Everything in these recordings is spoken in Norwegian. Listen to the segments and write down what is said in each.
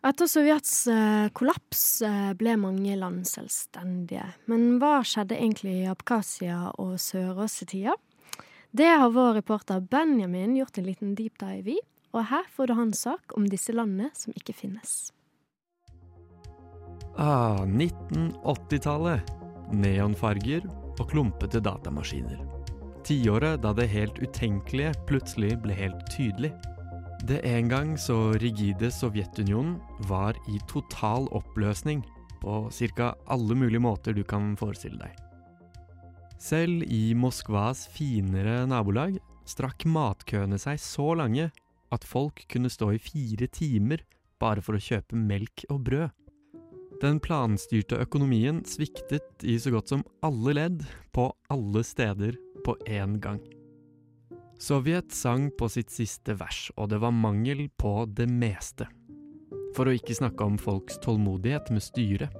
Etter Sovjets eh, kollaps eh, ble mange land selvstendige. Men hva skjedde egentlig i Abkhasia og Sør-Ossetia? Det har vår reporter Benjamin gjort en liten deep dive i, og her får du hans sak om disse landene som ikke finnes. Ah, 1980-tallet. Neonfarger og klumpete datamaskiner. Tiåret da det helt utenkelige plutselig ble helt tydelig. Det en gang så rigide Sovjetunionen var i total oppløsning på ca. alle mulige måter du kan forestille deg. Selv i Moskvas finere nabolag strakk matkøene seg så lange at folk kunne stå i fire timer bare for å kjøpe melk og brød. Den planstyrte økonomien sviktet i så godt som alle ledd, på alle steder, på én gang. Sovjet sang på sitt siste vers, og det var mangel på det meste. For å ikke snakke om folks tålmodighet med styret.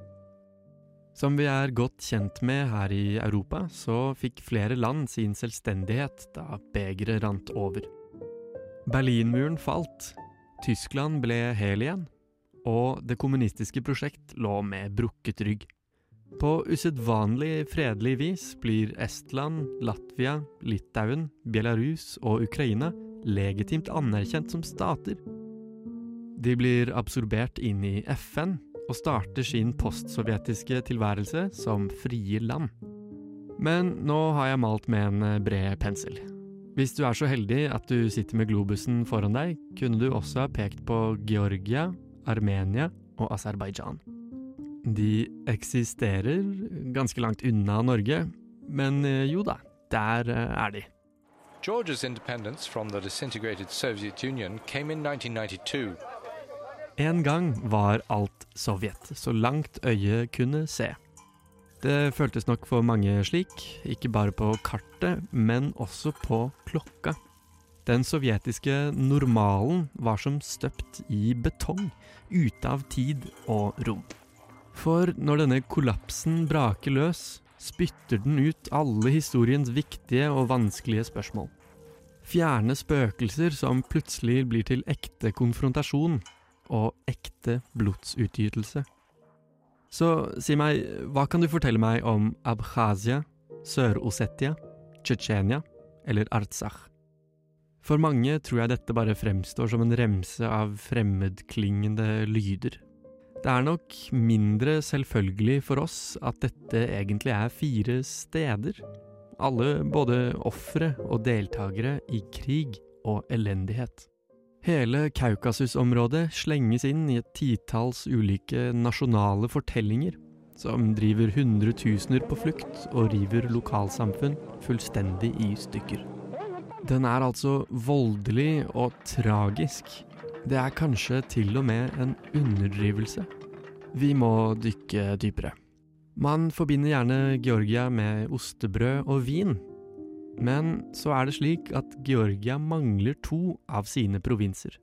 Som vi er godt kjent med her i Europa, så fikk flere land sin selvstendighet da begeret rant over. Berlinmuren falt, Tyskland ble hel igjen, og det kommunistiske prosjekt lå med brukket rygg. På usedvanlig fredelig vis blir Estland, Latvia, Litauen, Belarus og Ukraina legitimt anerkjent som stater. De blir absorbert inn i FN og starter sin postsovjetiske tilværelse som frie land. Men nå har jeg malt med en bred pensel. Hvis du er så heldig at du sitter med globusen foran deg, kunne du også ha pekt på Georgia, Armenia og Aserbajdsjan. De eksisterer ganske langt unna Norge, men eh, jo da, der eh, er de. Georgia's independence from the disintegrated Soviet Union came in 1992. En gang var alt Sovjet, så langt øyet kunne se. Det føltes nok for mange slik, ikke bare på kartet, men også på klokka. Den sovjetiske normalen var som støpt i betong, ute av tid og rom. For når denne kollapsen braker løs, spytter den ut alle historiens viktige og vanskelige spørsmål. Fjerne spøkelser som plutselig blir til ekte konfrontasjon og ekte blodsutgytelse. Så si meg, hva kan du fortelle meg om Abkhazia, Sør-Ossetia, Tsjetsjenia eller Artsakh? For mange tror jeg dette bare fremstår som en remse av fremmedklingende lyder. Det er nok mindre selvfølgelig for oss at dette egentlig er fire steder. Alle både ofre og deltakere i krig og elendighet. Hele Kaukasus-området slenges inn i et titalls ulike nasjonale fortellinger, som driver hundretusener på flukt og river lokalsamfunn fullstendig i stykker. Den er altså voldelig og tragisk. Det er kanskje til og med en underdrivelse. Vi må dykke dypere. Man forbinder gjerne Georgia med ostebrød og vin. Men så er det slik at Georgia mangler to av sine provinser.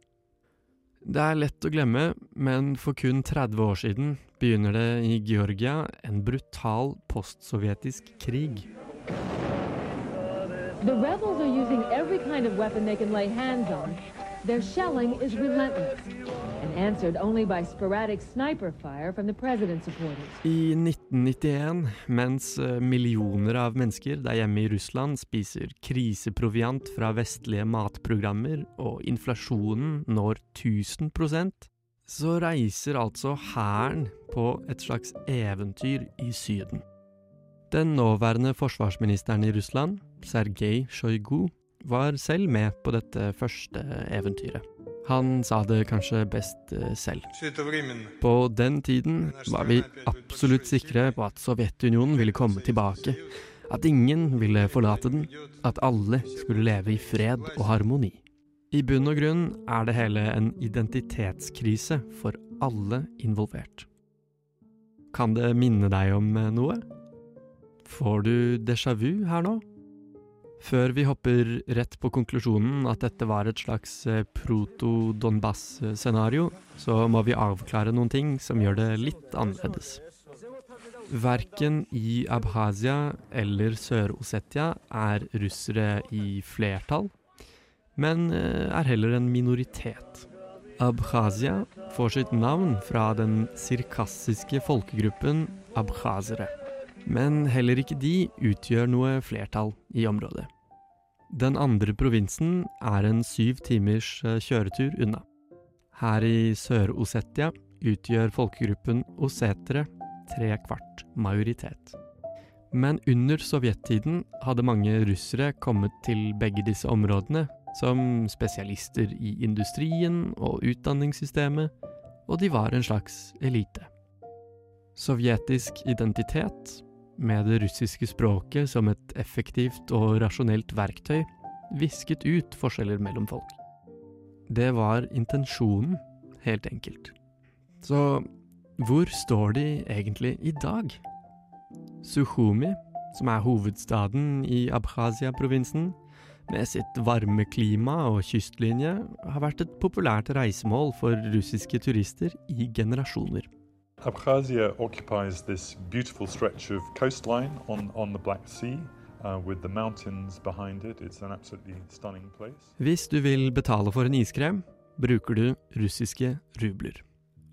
Det er lett å glemme, men for kun 30 år siden begynner det i Georgia en brutal postsovjetisk krig. The rebels are using every kind of weapon they can lay hands on. Their shelling is relentless. I 1991, mens eh, millioner av mennesker der hjemme i Russland spiser kriseproviant fra vestlige matprogrammer og inflasjonen når 1000% så reiser altså hæren på et slags eventyr i Syden. Den nåværende forsvarsministeren i Russland, Sergej Sjojgu, var selv med på dette første eventyret. Han sa det kanskje best eh, selv. På den tiden var vi absolutt sikre på at Sovjetunionen ville komme tilbake. At ingen ville forlate den. At alle skulle leve i fred og harmoni. I bunn og grunn er det hele en identitetskrise for alle involvert. Kan det minne deg om eh, noe? Får du déjà vu her nå? Før vi hopper rett på konklusjonen at dette var et slags eh, proto-Donbass-scenario, så må vi avklare noen ting som gjør det litt annerledes. Verken i Abhazia eller Sør-Ossetia er russere i flertall, men eh, er heller en minoritet. Abkhazia får sitt navn fra den sirkassiske folkegruppen abkhazere. Men heller ikke de utgjør noe flertall i området. Den andre provinsen er en syv timers eh, kjøretur unna. Her i Sør-Osetia utgjør folkegruppen osetere tre kvart majoritet. Men under sovjettiden hadde mange russere kommet til begge disse områdene som spesialister i industrien og utdanningssystemet, og de var en slags elite. Sovjetisk identitet, med det russiske språket som et effektivt og rasjonelt verktøy, visket ut forskjeller mellom folk. Det var intensjonen, helt enkelt. Så hvor står de egentlig i dag? Sukhumi, som er hovedstaden i Abkhazia-provinsen, med sitt varme klima og kystlinje har vært et populært reisemål for russiske turister i generasjoner. Abkhazia occupies this beautiful stretch of coastline on, on the Black Sea. Uh, with the mountains behind it. It's an absolutely stunning place. Hvis du vil betale for en iskrem, bruker du russiske rubler.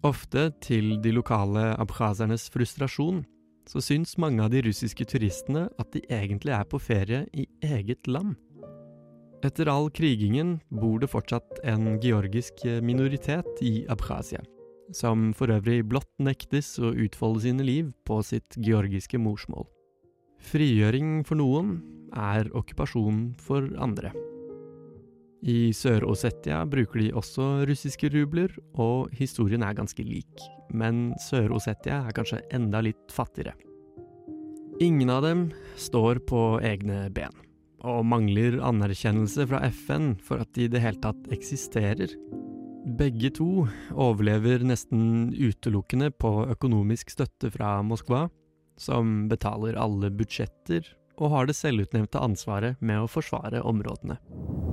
Ofte til de lokale abkhazernes frustrasjon, så syns mange av de russiske turistene at de egentlig er på ferie i eget land. Etter all krigingen bor det fortsatt en georgisk minoritet i Abkhazia, som for øvrig blott nektes å utfolde sine liv på sitt georgiske morsmål. Frigjøring for noen er okkupasjon for andre. I Sør-Ossetia bruker de også russiske rubler, og historien er ganske lik, men Sør-Ossetia er kanskje enda litt fattigere. Ingen av dem står på egne ben og mangler anerkjennelse fra FN for at de i det hele tatt eksisterer. Begge to overlever nesten utelukkende på økonomisk støtte fra Moskva, som betaler alle budsjetter og har det selvutnevnte ansvaret med å forsvare områdene.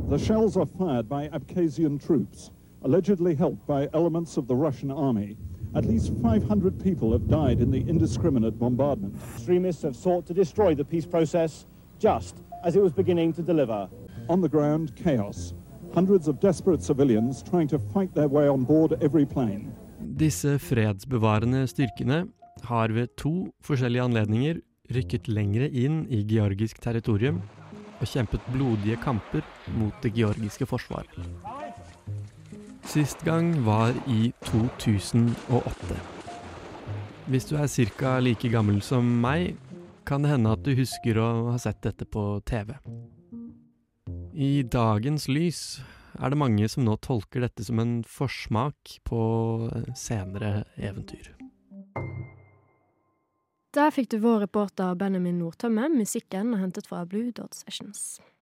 The shells are fired by Abkhazian troops, allegedly helped by elements of the Russian army. At least 500 people have died in the indiscriminate bombardment. Extremists have sought to destroy the peace process just as it was beginning to deliver. On the ground, chaos. Hundreds of desperate civilians trying to fight their way on board every plane. Disse fredsbevarende styrkene har ved to forskjellige anledninger rykket lengre inn i georgisk territorium og kjempet blodige kamper mot det georgiske forsvaret. Sist gang var i 2008. Hvis du er ca. like gammel som meg, kan det hende at du husker å ha sett dette på TV. I dagens lys er det mange som nå tolker dette som en forsmak på senere eventyr. Der fikk du vår reporter Benjamin Nordtømme. Musikken hentet fra Blue Dot Sessions.